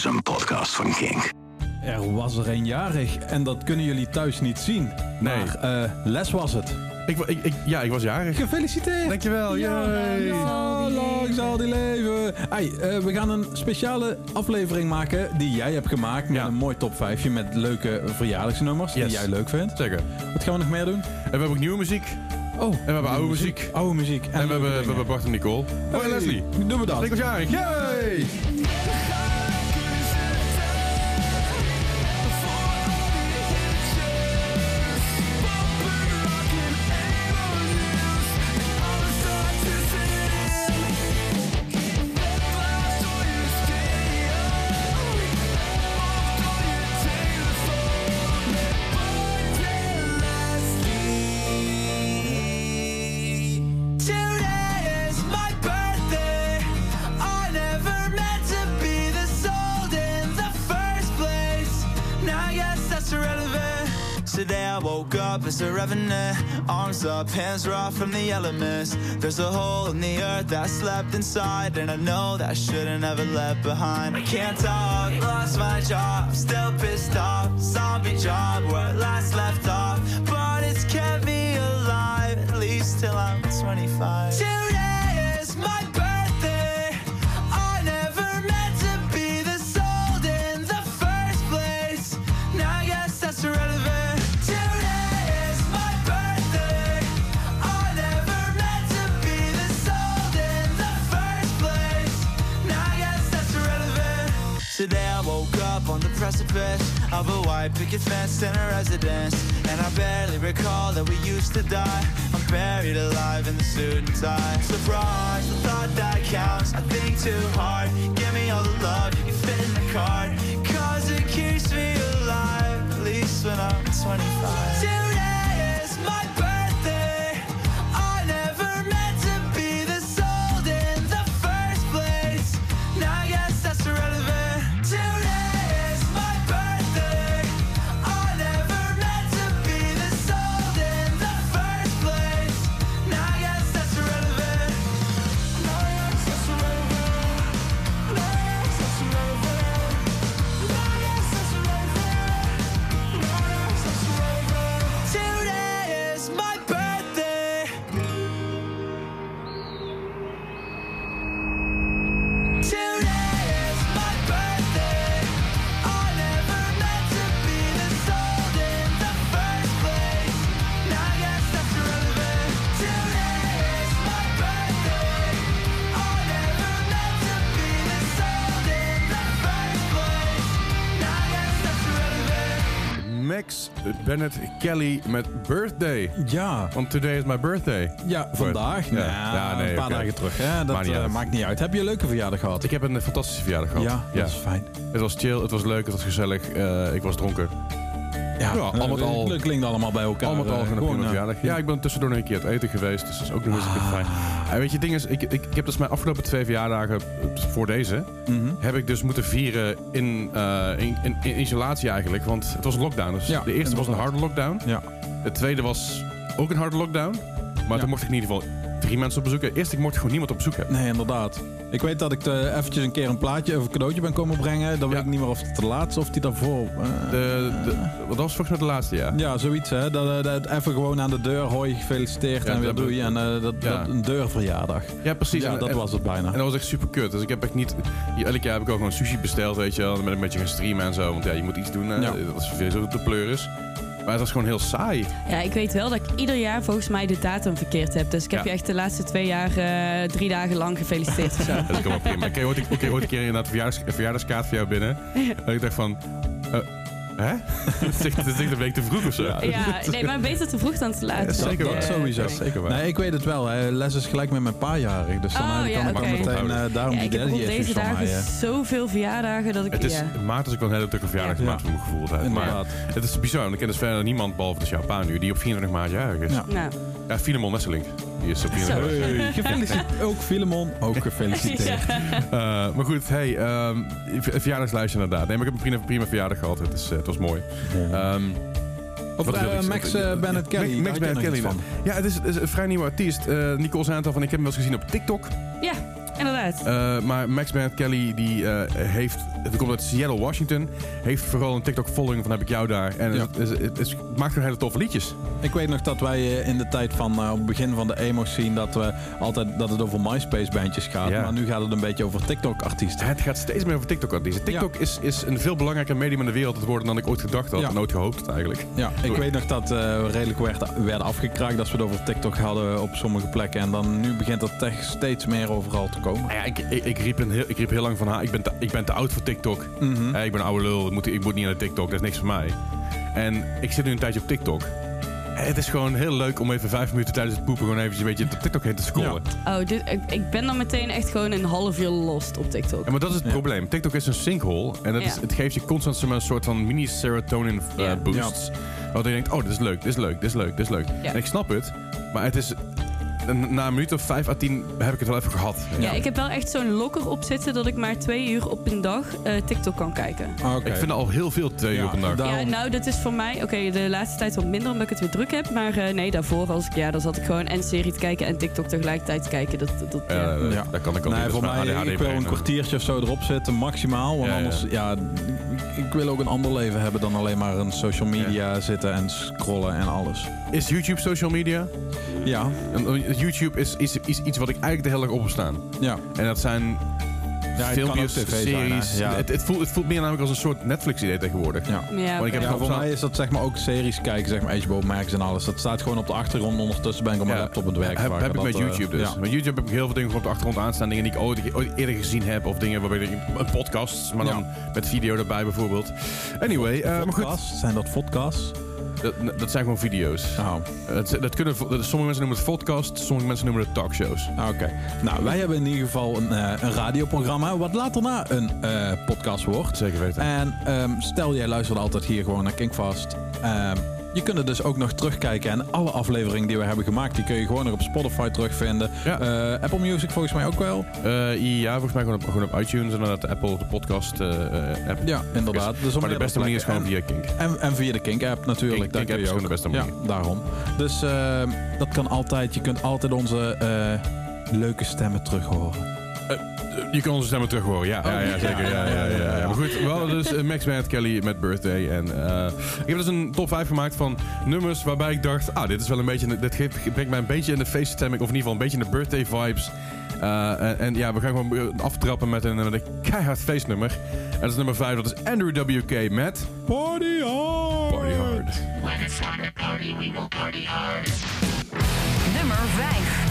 is een podcast van Kink. Er was er een jarig en dat kunnen jullie thuis niet zien. Nee. Maar eh, Les was het. Ik, wa- ik, ik, ja, ik was jarig. Gefeliciteerd! Dankjewel. Ja, yay. ja, lang zal die leven. Hey, eh, we gaan een speciale aflevering maken die jij hebt gemaakt. Met Ja. een mooi top 5 met leuke verjaardagsnummers Yes. die jij leuk vindt. Zeker. Wat gaan we nog meer doen? En we hebben ook nieuwe muziek. Oh, En we hebben oude muziek. Oude muziek. En, we, hebben, we hebben Bart en Nicole. Oh, en Leslie. Doen we dat. Ik was jarig. Yay! Arms up, hands raw from the elements. There's a hole in the earth I slept inside. And I know that I shouldn't have it left behind. I can't talk, lost my job. Still pissed off. Zombie job where I last left off. But it's kept me alive, at least till I'm 25. On the precipice of a white picket fence and a residence. And I barely recall that we used to die. I'm buried alive in the suit and tie. Surprise, the thought that counts. I think too hard. Give me all the love you can fit in the card. Cause it keeps me alive, at least when I'm 25. Bennett Kelly met Birthday. Ja. Want today is my birthday. Ja, vandaag. Ja. Ja, nee, een paar dagen terug. Hè? Dat Maakt niet eh, uit. maakt niet uit. Heb je een leuke verjaardag gehad? Ik heb een fantastische verjaardag gehad. ja, dat is fijn. Het was chill, het was leuk, het was gezellig. eh, ik was dronken. Ja, Ja, al met al- Het klinkt allemaal bij elkaar. Allemaal al eh, gewoon een eh, verjaardag. Ja, ik ben tussendoor nog een keer uit eten geweest, dus dat is ook nog eens een keer fijn. En weet je, het ding is, ik, ik, ik heb dus mijn afgelopen twee verjaardagen eh, voor deze, mhm. heb ik dus moeten vieren in, eh, in, in, in isolatie eigenlijk. Want het was een lockdown. Dus Ja, de eerste was een harde lockdown. Ja. De tweede was ook een harde lockdown. Maar Ja. toen mocht ik in ieder geval drie mensen op bezoek hebben. Eerst, ik mocht gewoon niemand op bezoek hebben. Nee, inderdaad. Ik weet dat ik eh, eventjes een keer een plaatje of een cadeautje ben komen brengen. Dan weet Ja. ik niet meer of het de laatste of die daarvoor. eh, De, de, wat was volgens mij de laatste, ja. ja, zoiets hè. Dat, eh, dat even gewoon aan de deur. Hoi, gefeliciteerd Ja, en weer doei. En dat, Ja. dat, een deurverjaardag. Ja, precies. Ja, En- dat en- was het bijna. En dat was echt super kut. Dus ik heb echt niet. Elk jaar heb ik ook gewoon sushi besteld, weet je wel. Dan ben ik een beetje gaan streamen en zo. Want ja, je moet iets doen. Dat is weer zo de pleur is. Maar het was gewoon heel saai. Ja, ik weet wel dat ik ieder jaar volgens mij de datum verkeerd heb. Dus ik heb Ja. je echt de laatste twee jaar eh, drie dagen lang gefeliciteerd of zo. Dat is gewoon prima. Ik kreeg ooit, een keer inderdaad een verjaardagskaart voor jou binnen. En ik dacht van. Eh, Hè? Het is echt- het is echt een week te vroeg of zo. Ja. Ja, nee, maar beter te vroeg dan te laat. Ja, zeker Dat, waar. eh, sowieso. ik. Zeker waar. Nee, ik weet het wel. Hè. Les is gelijk met mijn paarjarig. Dus dan Oh, eh, ja, kan ik oké. ook meteen eh, daarom Ja, die ik heb daddy issues deze van dagen mij. eh. zoveel verjaardagen dat ik... Het is, ja. Maart is ook wel een hele drukke verjaardagsmaand Ja. voor mijn gevoel. Maar het is bizar, want ik ken dus verder niemand, behalve dus jouw pa nu, die op 24 maart jarig is. Ja. Ja, Nou, Filemon Nesselink. Die is op 24 Zo. maart. Hey, gefeliciteerd. Ook Filemon, ook gefeliciteerd. Eh, maar goed, hey, ehm, een verjaardagslijstje inderdaad. Nee, maar ik heb een prima, prima verjaardag gehad. Het, is, eh, het was mooi. Ehm, Of eh, ik Max eh, Bennett Kelly. Max, Max Bennett Kelly. van. Ja, het is, het is een vrij nieuwe artiest. Eh, Nicole zei het al van, ik heb hem wel eens gezien op TikTok. ja, inderdaad. Eh, maar Max Bennett Kelly, die eh, heeft, het komt uit Seattle, Washington, heeft vooral een TikTok-following van heb ik jou daar. En Ja. het, maakt gewoon hele toffe liedjes. Ik weet nog dat wij eh, in de tijd van, eh, op het begin van de emo scene, dat we altijd, dat het over MySpace bandjes gaat. Ja. Maar nu gaat het een beetje over TikTok artiesten. Het gaat steeds meer over TikTok-artiesten. TikTok is, is een veel belangrijker medium in de wereld te worden dan ik ooit gedacht had. Ja. En ooit gehoopt had eigenlijk. Ja, ik weet nog dat eh, we redelijk werd, werden afgekraakt als we het over TikTok hadden op sommige plekken. En dan nu begint dat tech steeds meer overal te komen. Nou ja, ik, ik, ik, riep een heel, ik riep heel lang van, ha, ik, ben te, ik ben te oud voor TikTok. Mhm. Eh, ik ben een oude lul, ik moet, ik moet niet naar de TikTok, dat is niks voor mij. En ik zit nu een tijdje op TikTok. Het is gewoon heel leuk om even vijf minuten tijdens het poepen gewoon even een beetje op TikTok heen te scrollen. Ja. Oh, dit, ik, ik ben dan meteen echt gewoon een half uur lost op TikTok. Ja, maar dat is het Ja. probleem. TikTok is een sinkhole. En dat is, het geeft je constant een soort van mini serotonin eh, Ja. boosts. Waardoor je denkt, oh, dit is leuk, dit is leuk, dit is leuk, dit is leuk. Ja. En ik snap het. Maar het is... Na een minuut of vijf à tien heb ik het wel even gehad. Ja, ik heb wel echt zo'n lokker op zitten dat ik maar twee uur op een dag eh, TikTok kan kijken. Ah, Oké. Ik vind al heel veel twee uur op een dag. Daarom- Ja, nou, dat is voor mij... Oké, de laatste tijd wat minder omdat ik het weer druk heb. Maar eh, nee, daarvoor als ik... Ja, dan zat ik gewoon en serie te kijken en TikTok tegelijkertijd te kijken. Dat, dat, Ja, ja. dat- Ja. dat kan ik ook Nee, niet. Voor mij, ik wil een kwartiertje of zo erop zitten, maximaal. Want anders, ja, ik- ik wil ook een ander leven hebben dan alleen maar een social media zitten en scrollen en alles. Is YouTube social media? Ja, En, YouTube is, is, is iets wat ik eigenlijk de hele dag op heb staan. ja. En dat zijn Ja, het filmpjes, series. Ja. het, het, voelt, het voelt meer namelijk als een soort Netflix-idee tegenwoordig. ja. Ja, Want ik heb Ja, voor mij is dat zeg maar ook series kijken, zeg maar HBO Max en alles. Dat staat gewoon op de achtergrond. Ondertussen ben ik op mijn Ja. laptop aan het werken. Heb, heb ik met eh, YouTube dus. Ja. Met YouTube heb ik heel veel dingen op de achtergrond aanstaan. Dingen die ik ooit, ooit eerder gezien heb. Of dingen waarbij ik... Een podcast, maar dan met video erbij bijvoorbeeld. Anyway, eh, maar goed. Zijn dat podcasts? Dat, dat zijn gewoon video's. Oh, Het, dat kunnen, sommige mensen noemen het podcast, sommige mensen noemen het talkshows. oké. Nou, wij hebben in ieder geval een, eh, een radioprogramma, wat later na een eh, podcast wordt. Zeker weten. En ehm, stel, jij luistert altijd hier gewoon naar Kinkfast. Ehm, je kunt het dus ook nog terugkijken. En alle afleveringen die we hebben gemaakt, die kun je gewoon nog op Spotify terugvinden. Ja. Eh, Apple Music volgens mij ook wel. Eh, ja, volgens mij gewoon op, gewoon op iTunes en dan de Apple de podcast eh, app. Ja, inderdaad. Dus Maar de beste manier is gewoon via Kink. En, en, via de Kink-app natuurlijk. Kink- daar Kink-app kun je is ook. gewoon de beste manier. Ja, daarom. Dus dat kan altijd. Je kunt altijd onze leuke stemmen terug horen. Eh, Je kan onze stemmen terug horen, ja. ja, ja, ja. zeker. Ja, ja, ja, ja. Maar goed, we hadden dus eh, Max Band Kelly met Birthday. En eh, ik heb dus een top 5 gemaakt van nummers waarbij ik dacht... Ah, dit is wel een beetje... Dit geeft, brengt mij een beetje in de feeststemming. Of in ieder geval een beetje in de birthday vibes. Eh, en, en ja, we gaan gewoon aftrappen met een, met een keihard feestnummer. En dat is nummer 5. Dat is Andrew WK met... Party hard! Party Hard. When it's time to party, we will party hard. Nummer 5.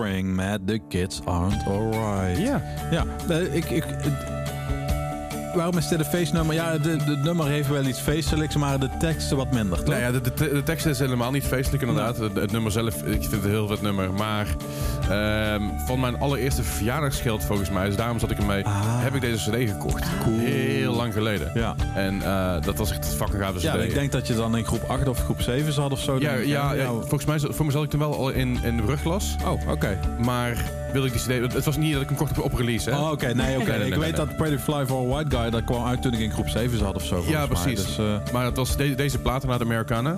Offspring met The Kids Aren't Alright. Ja. Ja, eh, ik... ik eh, waarom is dit een feestnummer? Ja, de, de nummer heeft wel iets feestelijks, maar de teksten wat minder. toch? Nou ja, de, de, de tekst is helemaal niet feestelijk inderdaad. Het, het nummer zelf, ik vind het een heel vet nummer. Maar ehm, van mijn allereerste verjaardagsgeld volgens mij, dus daarom zat ik ermee, Ah. heb ik deze cd gekocht. Heel lang geleden. Ja. En eh, dat was echt fucking cd. Ja, ik denk dat je dan in groep 8 of groep 7 zat of zo. ja, ja, ja, volgens mij voor me zat ik toen wel al in, in de brugklas. Oh, oké. Maar wilde ik die cd... Het was niet dat ik hem kocht op, op release, hè? Oh, oké. Nee, oké. Nee, nee, ik nee, weet dat Pretty Fly for a White Guy, dat kwam uit toen ik in groep 7 zat of zo. Ja, precies. Dus, eh, Maar het was de- deze platen naar de Amerikanen.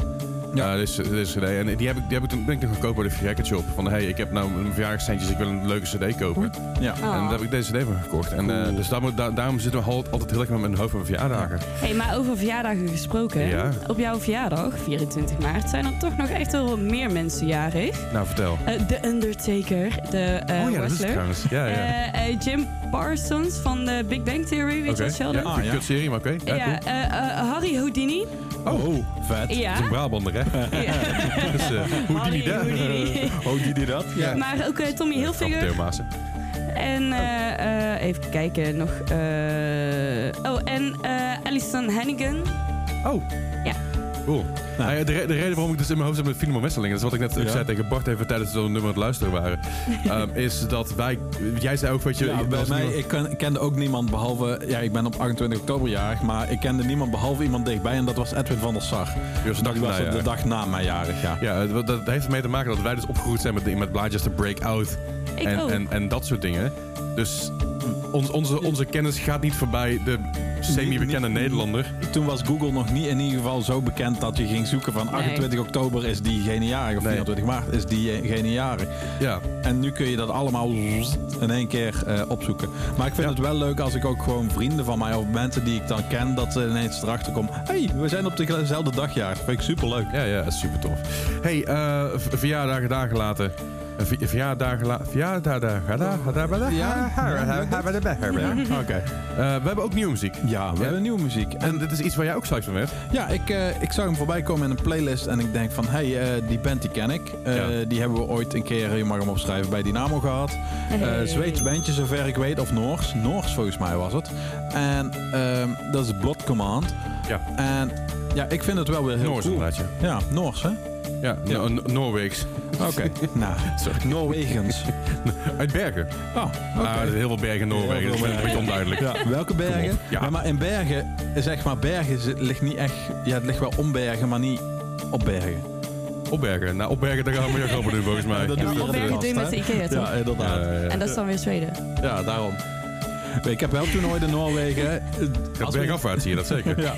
Ja. Ja. deze, deze CD. En die heb ik, die heb ik toen ben ik nog gekocht bij de Record Shop. Van hey, ik heb nou mijn verjaardagscentjes, ik wil een leuke CD kopen. ja. Oh. En daar heb ik deze CD van gekocht. En eh, dus daarom, da- daarom zitten we al- altijd heel lekker met mijn hoofd van mijn verjaardagen. Hey, maar over verjaardagen gesproken. Ja. Op jouw verjaardag, 24 maart, zijn er toch nog echt wel meer mensen jarig. Nou, vertel. Eh, The Undertaker, de eh oh ja, dat is het wrestler. trouwens. Ja, ja. Eh, eh, Jim Parsons van de Big Bang Theory, weet Oké. je wat Sheldon? Ja, Ah, ja. kut serie, maar oké. Ja, Ja, cool. eh, eh, Harry Houdini. Oh, vet. Ja. Dat is een Brabander, hè? Ja. dus, eh, hoe die dat? Oh, die die dat? Ja. Maar ook eh, Tommy Hilfiger. En eh, eh, even kijken nog. eh, oh, en eh Alison Hannigan. Oh. Ja. Cool. Nou ja, de, re- de reden waarom ik dus in mijn hoofd zit met Filemon Wesseling, dat is wat ik net Ja. zei tegen Bart even tijdens dat we nummer aan het luisteren waren, ehm, is dat wij, jij zei ook, weet je, Ja, bij mij, niemand- ik ken- kende ook niemand behalve... Ja, ik ben op 28 oktober jarig, maar ik kende niemand behalve iemand dichtbij. En dat was Edwin van der Sar. die was de dag Die was de dag na mijn jarig, ja. Ja, dat, dat heeft ermee te maken dat wij dus opgegroeid zijn met, met blaadjes te break out Ik en, ook. en, en dat soort dingen. Dus ons, onze, onze kennis gaat niet voorbij de semi-bekende Nederlander. Toen was Google nog niet in ieder geval zo bekend dat je ging zoeken van Nee. 28 oktober is diegene jarig of Nee. 24 maart is diegene jarig. Ja, En nu kun je dat allemaal in één keer eh, opzoeken. Maar ik vind Ja. het wel leuk als ik ook gewoon vrienden van mij of mensen die ik dan ken, dat ze ineens erachter komen. hey, we zijn op dezelfde dag jarig. Dat vind ik super leuk. ja, ja, super tof. hey, eh, v- verjaardagen dagen later. Ver- Verjaardagen later. Verjaardagen dagen Ja? Oké. Eh, we hebben ook nieuwe muziek. Ja, we hebben nieuwe muziek. En dit is iets waar jij ook psyched van werd. Ja, ik, eh, ik zag hem voorbij komen in een playlist en ik denk van, hey, eh, die band die ken ik. Eh, Ja. Die hebben we ooit een keer, je mag hem opschrijven, bij Dynamo gehad. Eh Hey. Zweeds bandje, zover ik weet, of Noors. Noors volgens mij was het. En ehm, dat is Blood Command. Ja. En ja, ik vind het wel weer heel Noors cool. inderdaad, ja. Ja, Noors, hè? Ja, Ja. No- No- Noorweeks. Oké. nou, Sorry. Noorwegens. Uit Bergen. Oh, oké. Ah, er zijn heel veel bergen in Noorwegen. Dat is een beetje onduidelijk. Ja, welke bergen? Ja. Ja. maar in Bergen, zeg maar, Bergen ligt niet echt... Ja, het ligt wel om Bergen, maar niet op Bergen. Opbergen. Nou, opbergen, daar gaan we meer grappen doen volgens mij. Ja, dat Ja, doe je op op de Bergen doe je kast, met de hè? Ikea, toch? Ja, inderdaad. Ja, ja, ja. En dat is dan weer Zweden. Ja, daarom. Ik heb wel toen ooit in Noorwegen... Gaat we- bergafwaarts hier, dat zeker. Ja.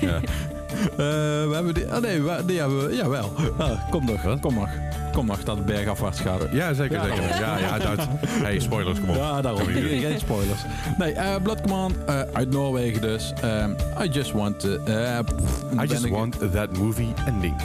Eh, we hebben die... Oh nee, we, die hebben we... Jawel. Ah, kom nog, kom nog. Kom nog dat het bergafwaarts gaat. Ja, zeker, Ja, zeker. Ja, ja, Duits. Hey, spoilers, kom op. Ja, daarom. Hier. Geen spoilers. Nee, eh Blood Command eh, uit Noorwegen dus. I just want to... pff, I just want that movie ending.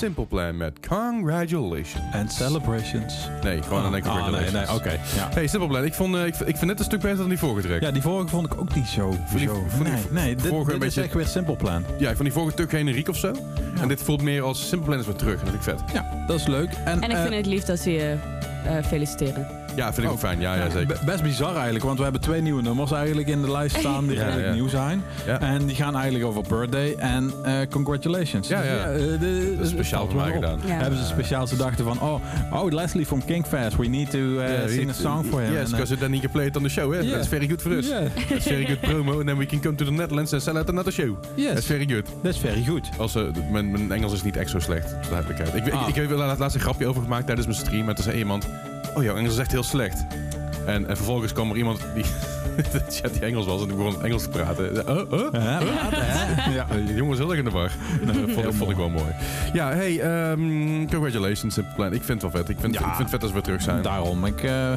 Simple Plan met Congratulations. En celebrations. Nee, gewoon een enkel Ah, nee, Congratulations. nee, oké. Ja. Hey, Simple Plan. Ik, vond, eh, ik, ik vind dit een stuk beter dan die vorige track. ja, die vorige vond ik ook niet zo. die- zo. vond die nee, nee, dit, vorige dit een is beetje- echt weer Simple Plan. Ja, ik vond die vorige tuk generiek of zo. En dit voelt meer als Simple Plan is weer terug. En dat vind ik vet. Ja, dat is leuk. En, En ik eh, vind het lief dat ze je eh, feliciteren. Ja, vind ik ook fijn. Ja, ja, zeker. be- best bizar eigenlijk, want we hebben twee nieuwe nummers eigenlijk in de lijst staan die Ja, redelijk ja. nieuw zijn. Ja. En die gaan eigenlijk over birthday en eh, congratulations. Ja, Dus ja. eh, de- Dat is speciaal voor mij gedaan. Ja. Hebben ze speciaal, ze dachten van, oh, oh Leslie from Kingfest, we need to uh, sing a song for him. Yes, eh, because then he can play it on the show. Eh? Yeah. That's very good for us. Yeah. That's very good promo. And then we can come to the Netherlands and sell out another show. Yes. That's very good. Dat is very good. Als, eh, mijn, mijn Engels is niet echt zo slecht. duidelijkheid. Ik, ik, Ah. ik, heb er laatst laatst een grapje over gemaakt tijdens mijn stream. En toen zei iemand... Oh, jouw Engels is echt heel slecht. En, en vervolgens kwam er iemand die... de chat die Engels was en die begon Engels te praten. Oh, oh. Ja, die jongen heel erg in de war. dat vond, dat vond ik wel mooi. Ja, hey, ehm, congratulations, Simple Plan. Ik vind het wel vet. Ik vind, Ja. ik vind het vet als we terug zijn. Daarom, ik, eh,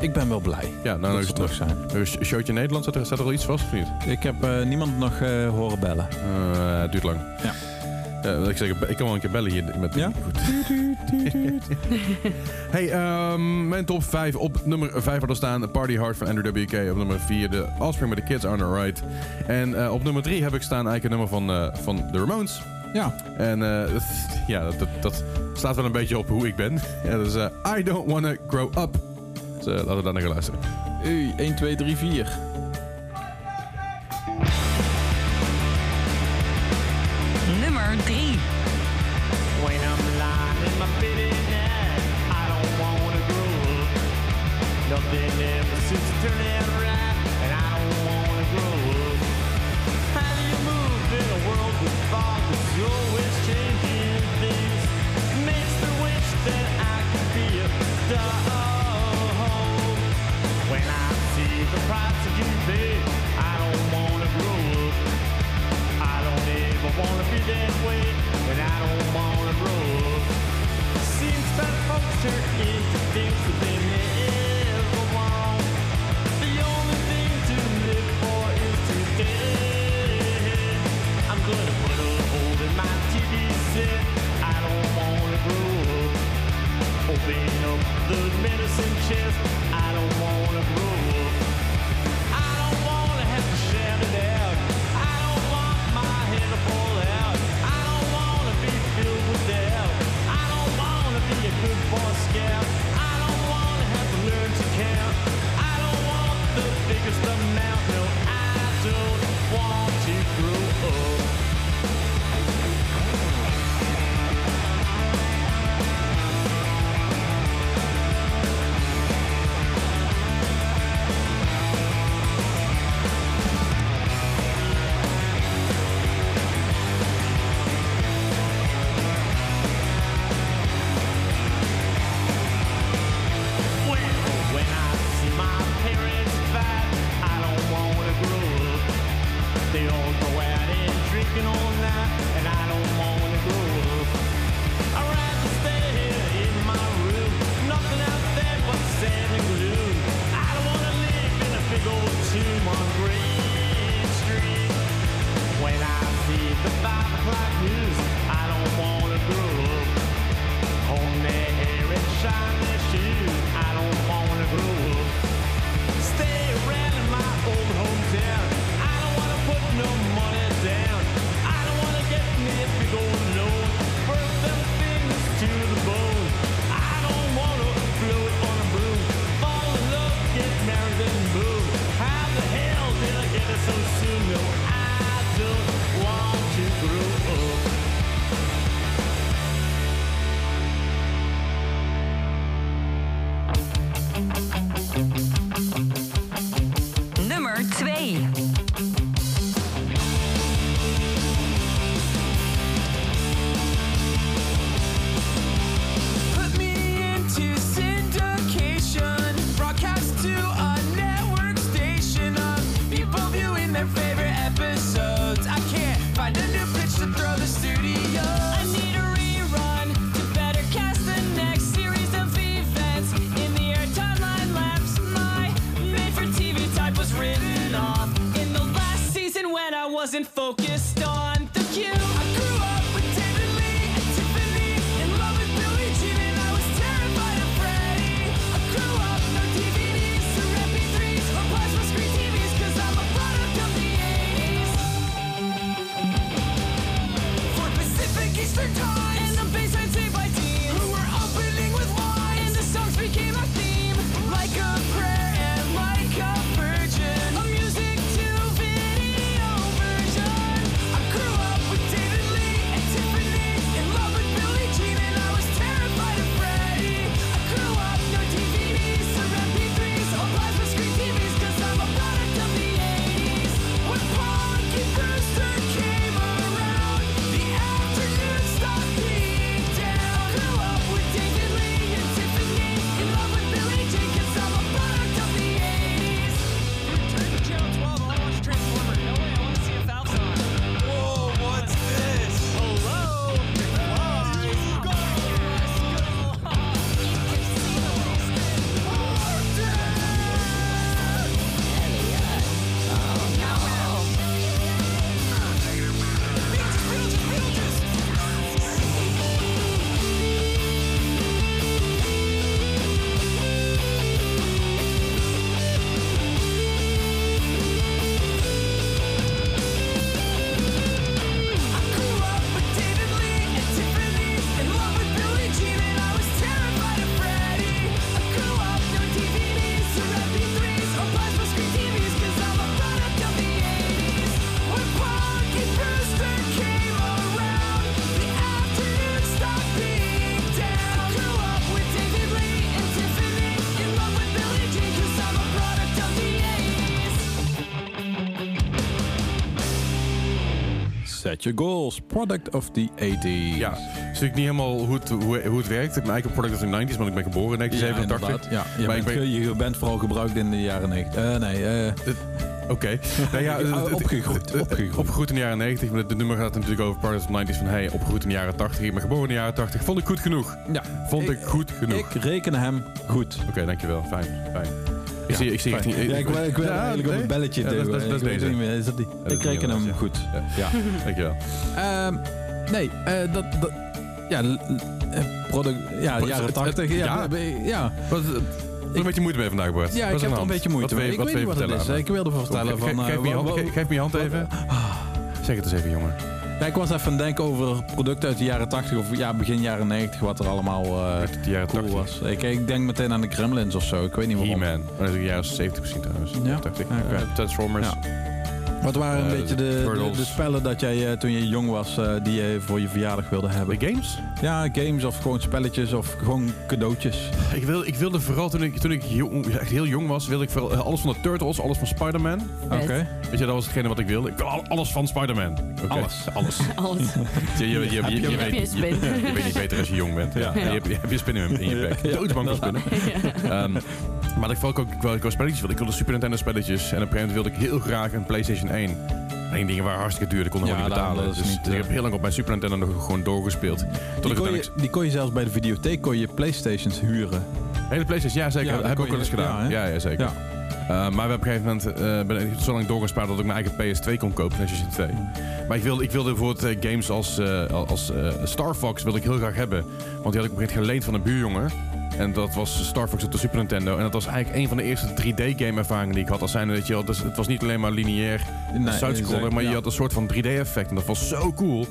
ik ben wel blij Ja, nou, dat nou ze terug zijn. Een showtje Nederland, staat er, staat er al iets vast of niet? Ik heb eh, niemand nog eh, horen bellen. Eh, het duurt lang. Ja. Ja, wat ik, zeg, ik kan wel een keer bellen hier met Ja? Goed. hey, ehm, mijn top 5. Op nummer 5 hadden staan Party Hard van Andrew WK. Op nummer 4 de Offspring met The Kids Are Alright. En eh, op nummer 3 heb ik staan eigenlijk een nummer van, eh, van The Ramones. Ja, En eh, dat- ja, dat, dat, dat slaat wel een beetje op hoe ik ben. Ja, dat is eh, I Don't Wanna Grow Up. Dus eh, laten we daar naar gaan luisteren. Ui, 1, 2, 3, 4. 3. When I'm lying in my bed at night, I don't wanna grow. Nothing ever seems to turn out Your goals. Product of the 80s. Ja, dus ik niet helemaal hoe het, hoe, hoe het werkt. Ik ben eigenlijk een product uit de 90s, want ik ben geboren in Ja, 1987. inderdaad. Ja, je, Maar ik bent, ben- je bent vooral gebruikt in de jaren 90. Eh, nee, eh, Oké. Nou ja, Opgegroeid, opgegroeid. Opgegroeid in de jaren 90. Maar het nummer gaat natuurlijk over Part of the 90s. Van hey, opgegroeid in de jaren 80. Ik ben geboren in de jaren 80. Vond ik goed genoeg. ja. Vond ik, goed genoeg. Ik reken hem goed. Oké, dankjewel. Fijn. Fijn. Ik zie, ik zie fijn. richting... Ja, ik wil, eigenlijk op een belletje dat is- duwen. dat deze. niet meer, is dat die? ik reken niet hem goed. Ja. Dankjewel. Ehm, nee, eh, dat. Ja, eh, product... Ja, jaren het- 80. het- Ja, ja. ik heb een beetje moeite mee vandaag, Bart. Ja, ik heb er een beetje moeite mee. Ik weet niet wat het is. Ik wilde aan vertellen eh, Geef me je hand- wat- ge- geef me je hand even. Zeg het eens even, jongen. Ja, ik was even aan het denken over producten uit de jaren 80 of ja, begin jaren 90, wat er allemaal de jaren cool 80. was. Ik, ik denk meteen aan de Gremlins of zo. Ik weet niet waarom. He-Man. Dat is in de jaren 70 misschien trouwens. Ja? Dacht ik. Oké. Eh, Transformers. Ja. Wat waren een Eh, beetje de, de, spellen dat jij eh, toen je jong was, eh, die je voor je verjaardag wilde hebben? De games? Ja, games of gewoon spelletjes of gewoon cadeautjes. Ik, wil, ik wilde vooral toen ik, toen ik jong- echt heel jong was, wilde ik vooral alles van de Turtles, alles van Spider-Man. Oké. Weet je, dat was hetgene wat ik wilde. Ik wil al- alles van Spider-Man. Oké. Alles. Alles. Alles. Je, je, je, je, je, je, Heb je weet, je, weet niet beter als je jong bent. Ja. Je, hebt, je hebt je spin in, je bek. Doodsbang voor spinnen. Ja. Maar ik vond ook, ik wou spelletjes willen. Ik wilde Super Nintendo spelletjes. En op een gegeven moment wilde ik heel graag een PlayStation 1. Alleen dingen waren hartstikke duur. Ik kon Ja, gewoon niet betalen. Dus niet, ik eh, heb heel lang op mijn Super Nintendo nog gewoon doorgespeeld. Tot Die kon, je, die kon je zelfs bij de videotheek kon je Playstations huren. Hele PlayStation, ja zeker. Ja, dat heb ik ook wel eens gedaan. ja, Ja, zeker. Uh, maar we op een gegeven moment uh, ben ik zo lang doorgespaard dat ik mijn eigen PS2 kon kopen, PlayStation 2. Maar ik wilde, ik wilde bijvoorbeeld uh, games als, uh, als Star Fox wilde ik heel graag hebben. Want die had ik op een gegeven moment geleend van een buurjongen. En dat was Star Fox op de Super Nintendo. En dat was eigenlijk een van de eerste 3D-game ervaringen die ik had. Als zijnde dat je had, dus het was niet alleen maar lineair Nee, side-scroller, maar je had een soort van 3D-effect. En dat was zo cool.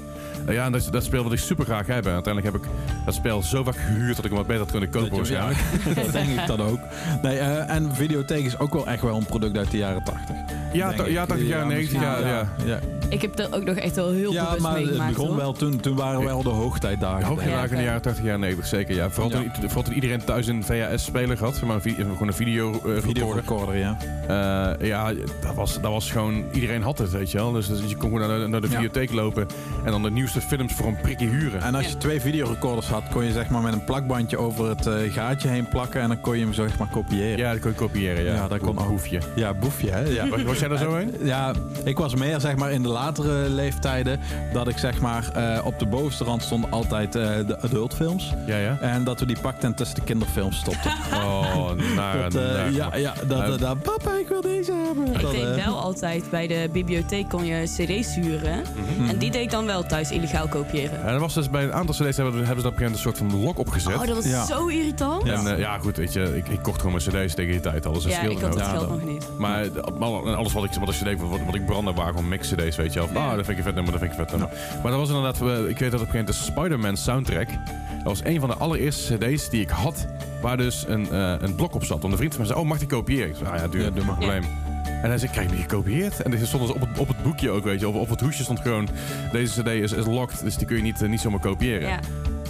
Uh, ja, en dat, dat spel wilde ik super graag hebben. En uiteindelijk heb ik dat spel zo vaak gehuurd dat ik hem wat beter had kunnen kopen Dat. Ja, dat denk ik dan ook. Nee, eh, en videotheek is ook wel echt wel een product uit de jaren 80. Ja, ja, 80 jaar, 90 misschien- jaar, ja. ja. Ik heb er ook nog echt wel heel Ja, bewust maar het meegemaakt. begon hoor. wel toen. Toen waren wel de hoogtijdagen. Hoogtijdagen in de jaren 80, jaren 90, zeker. Ja. Vooral, Ja. Toen, vooral toen iedereen thuis een VHS-speler had. Zeg maar, een vi- gewoon een video, eh, recorder. Videorecorder, ja. Eh, ja, dat was, dat was gewoon... Iedereen had het, weet je wel. Dus, dus je kon gewoon naar de, naar de Ja. videotheek lopen... en dan de nieuwste films voor een prikje huren. En als je twee videorecorders had, kon je zeg maar met een plakbandje over het eh, gaatje heen plakken en dan kon je hem zeg maar kopiëren. Ja, dat kon je kopiëren, ja. Ja, dat kon ook. Hoefje. Ja, boefje, hè? Ja. Was, was jij er zo een? Ja, ik was meer zeg maar in de latere leeftijden dat ik zeg maar eh, op de bovenste rand stonden altijd eh, de adultfilms. Ja, ja. En dat we die pakten en tussen de kinderfilms stopte. Oh, naar, Dat, eh, naar- ja, ja, dat, Nou, dat, dat- papa, ik wil deze hebben. Ik Dat, deed eh, wel altijd bij de bibliotheek kon je cd's huren. Mhm. En die deed ik dan wel thuis illegaal kopiëren. En dat was dus bij een aantal cd's hebben, hebben ze op een gegeven moment een soort van lok opgezet. Oh, dat was Ja. zo irritant. En eh, ja, goed, weet je, ik, ik kocht gewoon mijn cd's tegen die tijd al. Dus dat Ja, ik had nou. het geld dat- nog niet. Maar alles wat ik, wat ik cd, wat, wat ik brandde waren gewoon mix cd's, weet je wel. Ah, dat vind ik een vet nummer, dat vind ik een vet nummer. Maar dat was inderdaad, eh, ik weet dat op een gegeven moment de Spider-Man soundtrack, dat was een van de allereerste cd's die ik had, waar dus een, eh, een blok op zat. Want een vriend van mij zei, oh, mag die kopiëren? Ik zei, ah ja, duur, Ja, doe maar, Ja. probleem. En hij zei, krijg je die gekopieerd? En er stond dus op het, op het boekje ook, weet je, op, op het hoesje stond gewoon, deze cd is, is locked, dus die kun je niet, eh, niet zomaar kopiëren. Ja.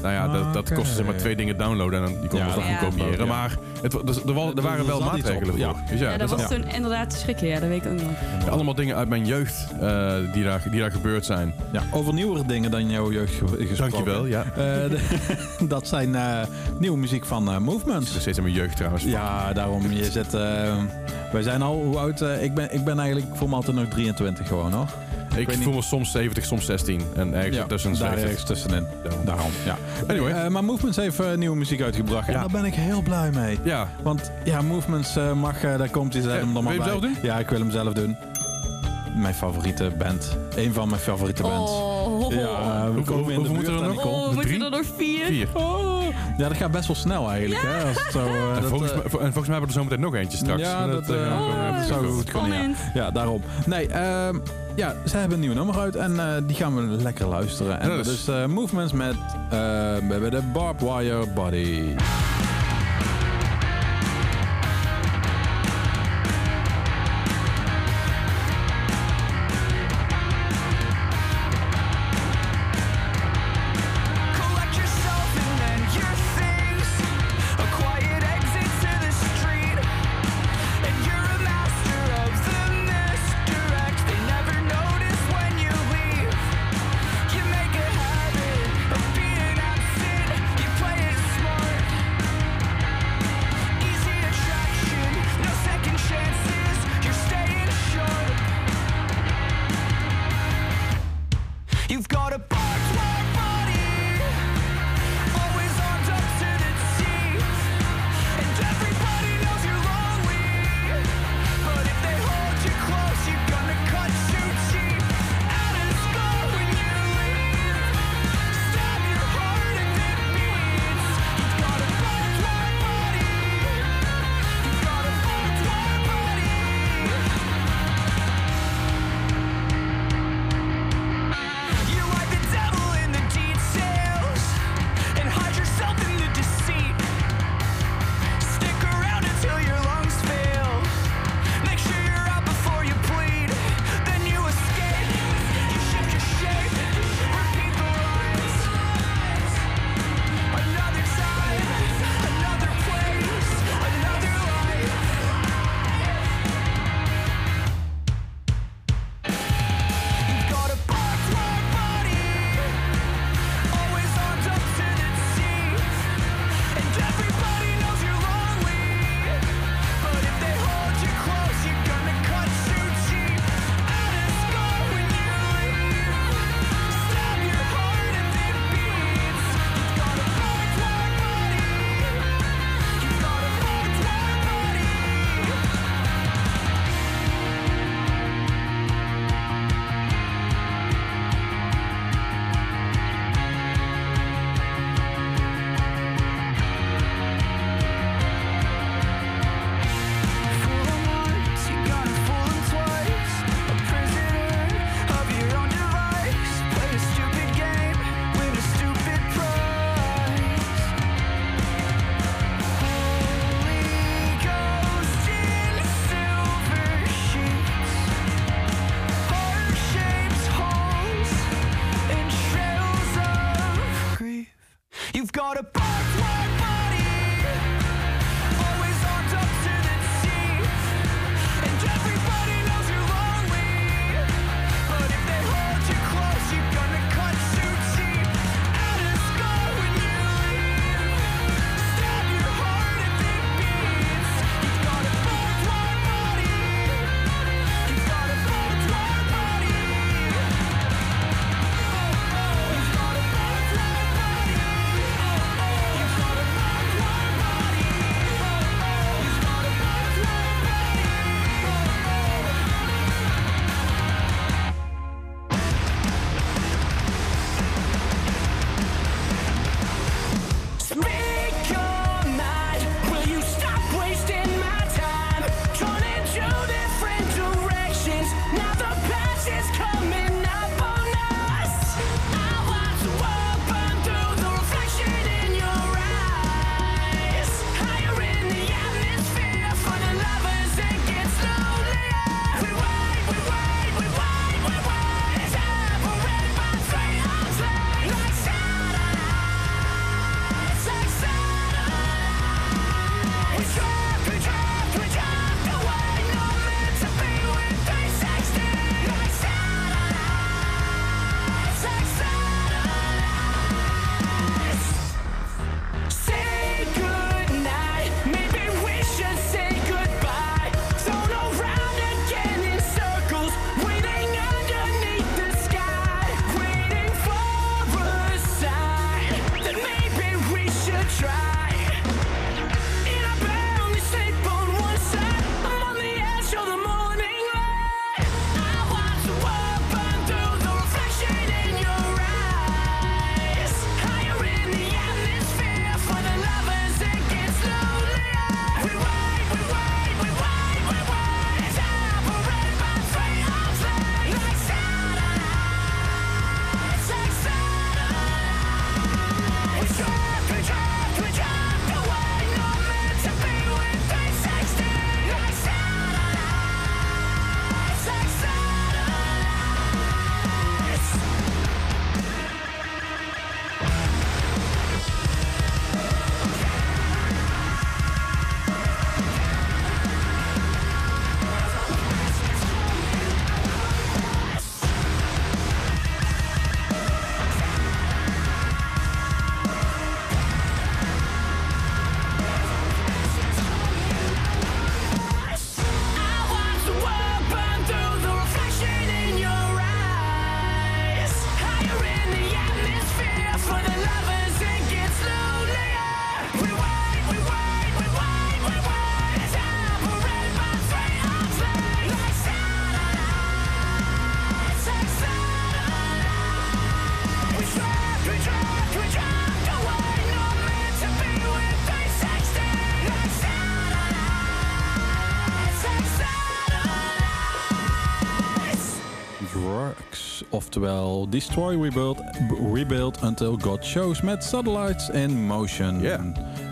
Nou ja, dat, dat Oké. kostte zeg maar twee dingen downloaden en dan, die kon je Ja, nog ja. gewoon kopiëren. Ja. Maar het, dus, er, wa- er waren wel maatregelen voor. ja. Dus ja, Ja, dus dat was ja. toen inderdaad te schrikken. Ja, dat weet ik ook nog. allemaal dingen uit mijn jeugd eh, die, daar, die daar gebeurd zijn. ja, over nieuwere dingen dan jouw jeugd ge- gesproken. Dankjewel, ja. Eh, de- dat zijn eh, nieuwe muziek van eh, Dat is steeds in mijn jeugd trouwens. Ja, daarom. Je zit... eh, wij zijn al... Hoe oud? eh, ik, ben, ik ben eigenlijk... Voel me altijd nog 23 gewoon, hoor. Ik voel me soms 70, soms 16. En ergens Ja, tussen daar 70. ergens tussenin. Daarom. Daarom, ja. Anyway. Eh, maar Movements heeft eh, nieuwe muziek uitgebracht. En Ja. daar ben ik heel blij mee. Ja, Want ja, Movements eh, mag... eh, daar komt hij er wil maar je hem bij. zelf doen? Ja, ik wil hem zelf doen. Mijn favoriete band. Eén van mijn favoriete bands. Oh, Ja, we komen in de buurt er? Nicole. oh moeten er nog vier? vier. Oh. Ja, dat gaat best wel snel eigenlijk. Hè? Als het zo, eh, En dat, volgens, eh, en volgens mij hebben we er zometeen nog eentje straks. Ja, dat, eh, eh, oh, zou goed kunnen. Ja. Daarom. Nee, ehm, ja, ze hebben een nieuw nummer uit en eh, die gaan we lekker luisteren. En dat dus- is eh, Movements met eh, de Barbed Wire Body. Oftewel Destroy, Rebuild, Rebuild Until God Shows met Satellites in Motion. Ja.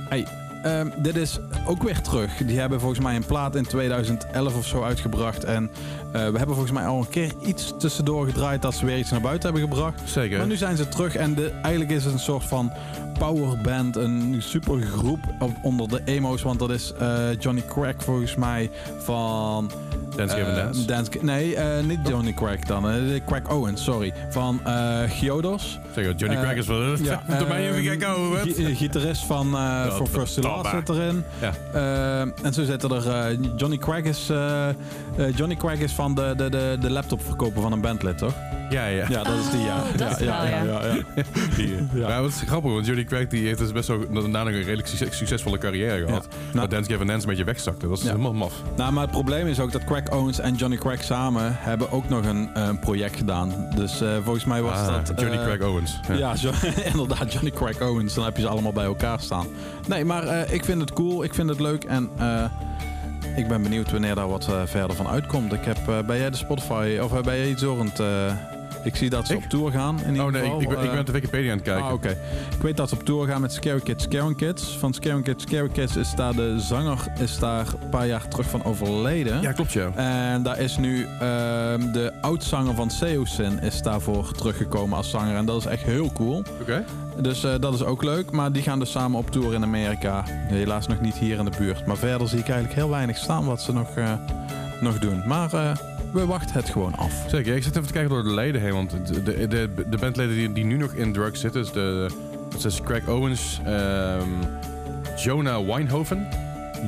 Hey, ehm, dit is ook weer terug. Die hebben volgens mij een plaat in 2011 of zo uitgebracht. En eh, we hebben volgens mij al een keer iets tussendoor gedraaid dat ze weer iets naar buiten hebben gebracht. Zeker. Maar nu zijn ze terug en de, eigenlijk is het een soort van powerband, een supergroep onder de emo's. Want dat is eh, Johnny Crack volgens mij van... Dance Gavin eh, Dance. Dance- nee, eh, niet Johnny Crack dan. eh, Crack Owens, sorry. Van eh Giodos. Zeker, Johnny Eh, Crack is wel... Ja, Doe mij even gek eh, Gitarist van For First to Last zit erin. Ja. Eh, en zo zitten er... eh, Johnny Crack is... eh, eh, Johnny Crack is van de, de, de, de laptopverkoper van een bandlid, toch? Ja, ja. Ja, dat is die, ja. Oh, dat ja, is ja, wel, ja, ja. ja, ja. Ja. Ja. wat is grappig, want Johnny Crack die heeft dus best wel daarna een redelijk succes- succesvolle carrière gehad. Nou. Maar Dance Gavin Dance een beetje wegzakte. Dat is Ja. helemaal maf. Nou, maar het probleem is ook dat Crack Owens en Johnny Crack samen hebben ook nog een eh, project gedaan. Dus eh, volgens mij was Ah, dat... Johnny eh, Crack Owens. Ja, zo, inderdaad, Johnny Crack Owens. Dan heb je ze allemaal bij elkaar staan. Nee, maar eh, ik vind het cool, ik vind het leuk en eh, ik ben benieuwd wanneer daar wat verder van uitkomt. Ik heb, eh, ben jij de Spotify, of eh, ben jij iets zorgend? Eh, ik zie dat ze Ik? op tour gaan. In ieder Oh nee, ik, geval. ik, ben- ik Eh, ben de Wikipedia aan het kijken. Ah, oké. Ik weet dat ze op tour gaan met Scary Kids, Scary Kids. Van Scary Kids, Scary Kids is daar de zanger is daar een paar jaar terug van overleden. Ja, klopt ja. En daar is nu ehm, de oudzanger van Seosin is daarvoor teruggekomen als zanger. En dat is echt heel cool. Oké. Dus eh, dat is ook leuk. Maar die gaan dus samen op tour in Amerika. Helaas nog niet hier in de buurt. Maar verder zie ik eigenlijk heel weinig staan wat ze nog, eh, nog doen. Maar eh, we wachten het gewoon af. Zeker, ik zit even te kijken door de leden heen. Want de, de, de, de bandleden die, die nu nog in drugs zitten, is de, dat is Craig Owens, ehm, Jonah Wijnhoven.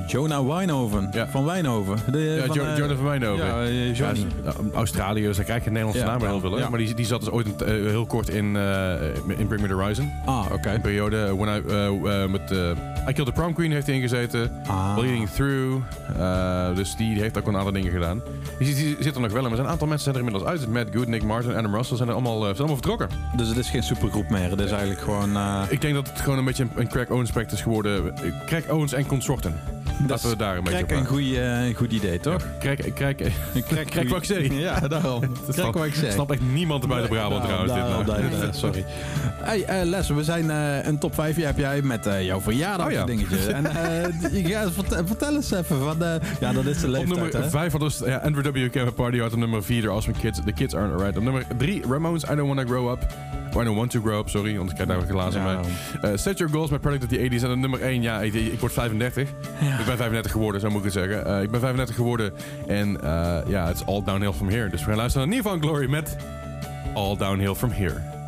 Jonah Wijnhoven. Ja. Van Wijnhoven. De, Ja, van, Jo- eh, Jonah van Wijnhoven. Ja, eh, Ja, Johnny. is, uh, Australië, dus hij krijgt geen Nederlandse Ja, naam heel veel. hè. ja. Maar die, die zat dus ooit een, eh, heel kort in, eh, in Bring Me The Horizon. Ah, oké. Een periode eh, when I, eh, eh, met eh, I Killed the Prom Queen heeft hij ingezeten. Ah. Bleeding Through. eh, dus die heeft ook wel een aantal dingen gedaan. Die, die, zit er nog wel in. Maar zijn een aantal mensen zijn er inmiddels uit. Matt Good, Nick Martin, Adam Russell zijn er allemaal, eh, zijn allemaal vertrokken. Dus het is geen supergroep meer. Het is eigenlijk gewoon... eh, Ik denk dat het gewoon een beetje een, een Craig Owens project is geworden. Eh, Craig Owens en consorten. Dat Laten we daar een beetje op een, goeie, eh, een goed idee, toch? Craig, Kijk, Kijk wat ik zeg. Ja, daarom. Kijk wat ik zeg. Snapt echt niemand buiten Brabant Daarom, trouwens. dit, nou. eh, sorry. Hey, eh, Les, we zijn eh, een top 5 heb jij met eh, jouw verjaardag Oh ja. dingetje. En eh, je gaat vertel, vertel eens even. Van, eh, ja, dat is de Op leeftijd, nummer hè? 5 hadden we ja, Andrew W. Came Party Hard. Op nummer 4 The Awesome Kids. The Kids Aren't Alright. Op nummer 3 Ramones I Don't Wanna Grow Up. I Don't Want To Grow Up, sorry. Want ik krijg daar ook glazen Ja, mee. Eh, Set Your Goals met Product of the 80s. En op nummer 1, ja, ik, ik word 35. Ik ben 35 geworden, zo moet ik het zeggen. Eh, ik ben 35 geworden. En eh, ja, it's all downhill from here. Dus we gaan luisteren naar Nirvana Glory met All Downhill from Here.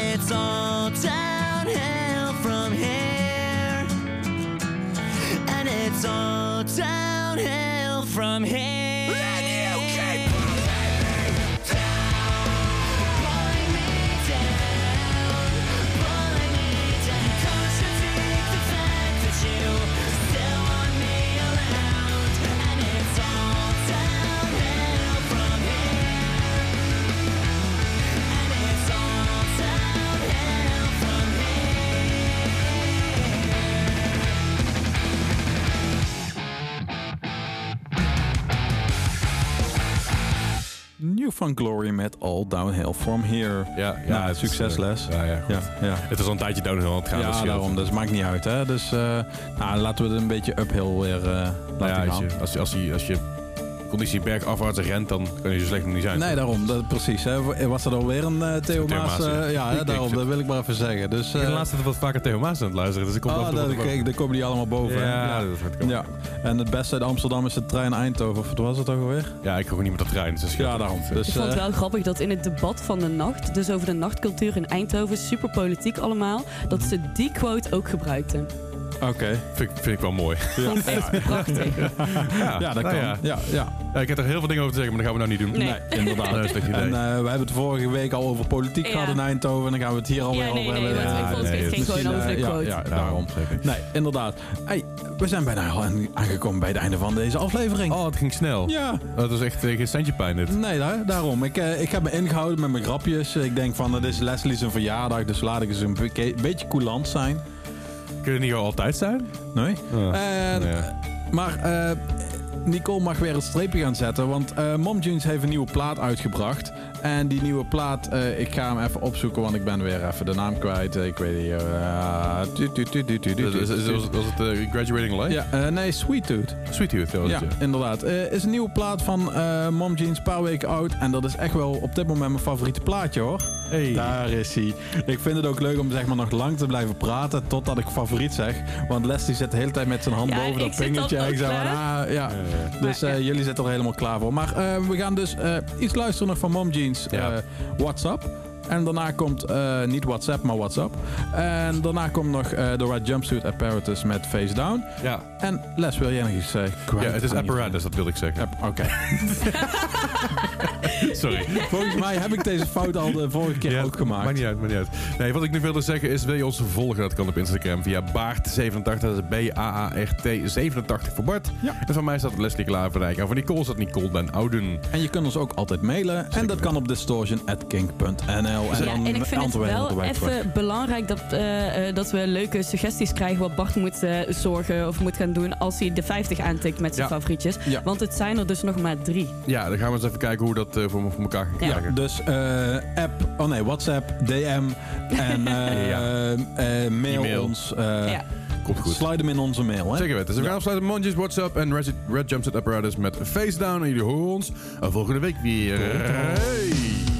It's all downhill from here. And it's all downhill from here. Fun Glory met All Downhill From Here. Ja, ja, Nou, succesles. eh, ja, ja, ja, ja. Het is al een tijdje downhill aan het gaan. dus Ja, scheelt. daarom. Dus maakt niet uit. Hè? Dus eh, nou, laten we het een beetje uphill weer eh Nou laten ja, als gaan. je, als, je, als, je, als je conditie bergafwaarts rent, dan kan je zo slecht nog niet zijn. Nee, daarom. Dat, precies. Hè. Was er alweer een eh Theo Maas? Eh, ja. hè, Ik- ik daarom. Dat wil ik maar even zeggen. Dus, Ik ben de eh, laatste tijd wat vaker Theo Maas aan het luisteren, dus ik kom ah, daar, kijk, daar komen die allemaal boven. Ja, ja. dat gaat komen. Ja. En het beste uit Amsterdam is de trein Eindhoven. Of wat was het ook alweer? Ja, ik gewoon niet met de trein. Dus. Ja, daarom. Ik Dus, vond het eh, wel grappig dat in het debat van de nacht, dus over de nachtcultuur in Eindhoven, super politiek allemaal, dat ze die quote ook gebruikten. Oké. Vind, ik- vind ik wel mooi. Ik echt prachtig. Ja, dat nou kan. Ja. Ja, ja. Ja, ik heb er heel veel dingen over te zeggen, maar dat gaan we nou niet doen. Nee. inderdaad. Dat is. En eh, we hebben het vorige week al over politiek Ja. gehad in Eindhoven. En dan gaan we het hier alweer Ja, nee, over nee, hebben. want Ja, het nee, geen misschien, gewoon over de ja, quote. Ja, Nou, daarom. Nee, inderdaad. Hey, we zijn bijna al aan- aangekomen bij het einde van deze aflevering. Oh, het ging snel. Ja, Dat is echt eh, geen centje pijn dit. nee, daar- daarom. Ik, eh, ik heb me ingehouden met mijn grapjes. Ik denk van, het is Leslie zijn verjaardag, dus laat ik eens een beetje coulant zijn. Kun je niet gewoon altijd zijn? Nee? En, ja. Maar eh, Nicole mag weer het streepje gaan zetten, want eh Mom Jeans heeft een nieuwe plaat uitgebracht. En die nieuwe plaat, eh, ik ga hem even opzoeken, want ik ben weer even de naam kwijt. Ik weet niet. eh, tu- tu- tu- tu- tu- tu- tu- Was was het eh, Graduating Light? Ja, eh, nee, Sweet Tooth. Sweet Tooth, ja. Ja, inderdaad. Eh is een nieuwe plaat van eh Mom Jeans, een paar weken oud. En dat is echt wel op dit moment mijn favoriete plaatje hoor. Hey. Daar is hij. Ik vind het ook leuk om zeg maar nog lang te blijven praten totdat ik favoriet zeg. Want Leslie zit de hele tijd met zijn hand Ja, boven dat vingertje. En ik zeg klaar. ah, ja. Dus Maar, eh, ja. jullie zitten er helemaal klaar voor. Maar eh, we gaan dus eh, iets luisteren nog van Mom Jeans. Ja. WhatsApp. En daarna komt eh, niet WhatsApp, maar WhatsApp. En daarna komt nog eh de Red Jumpsuit Apparatus met Face Down. Ja. En Les, wil jij nog iets zeggen? ja, het is apparatus, dat wil ik zeggen. Oké. Sorry. Volgens mij heb ik deze fout al de vorige keer Ja, ook gemaakt. Maakt niet uit, maakt niet uit. Nee, wat ik nu wilde zeggen is, wil je ons volgen? Dat kan op Instagram via Baart87, dat is B-A-A-R-T87 voor Bart. Ja. En van mij staat Leslie Klaverdijk. En van Nicole staat Nicole den Ouden. En je kunt ons ook altijd mailen. En dat kan op distortion.kink.nl. En Ja, dan en ik vind het wel even belangrijk dat, eh, eh, dat we leuke suggesties krijgen wat Bart moet eh, zorgen of moet gaan doen als hij de 50 aantikt met zijn Ja. favorietjes. Ja. Want het zijn er dus nog maar drie. Ja, dan gaan we eens even kijken hoe we dat eh, voor, voor elkaar gaan Ja. krijgen. Dus eh, app, oh nee, WhatsApp, DM en eh, Ja. eh, mail E-mail. ons. eh ja. Komt goed. Slide hem in onze mail. Hè? Zeker weten. Dus we gaan afsluiten met Monjes, WhatsApp en Red, Red Jumpset Apparatus met Face Down. En jullie horen ons volgende week weer. Hey!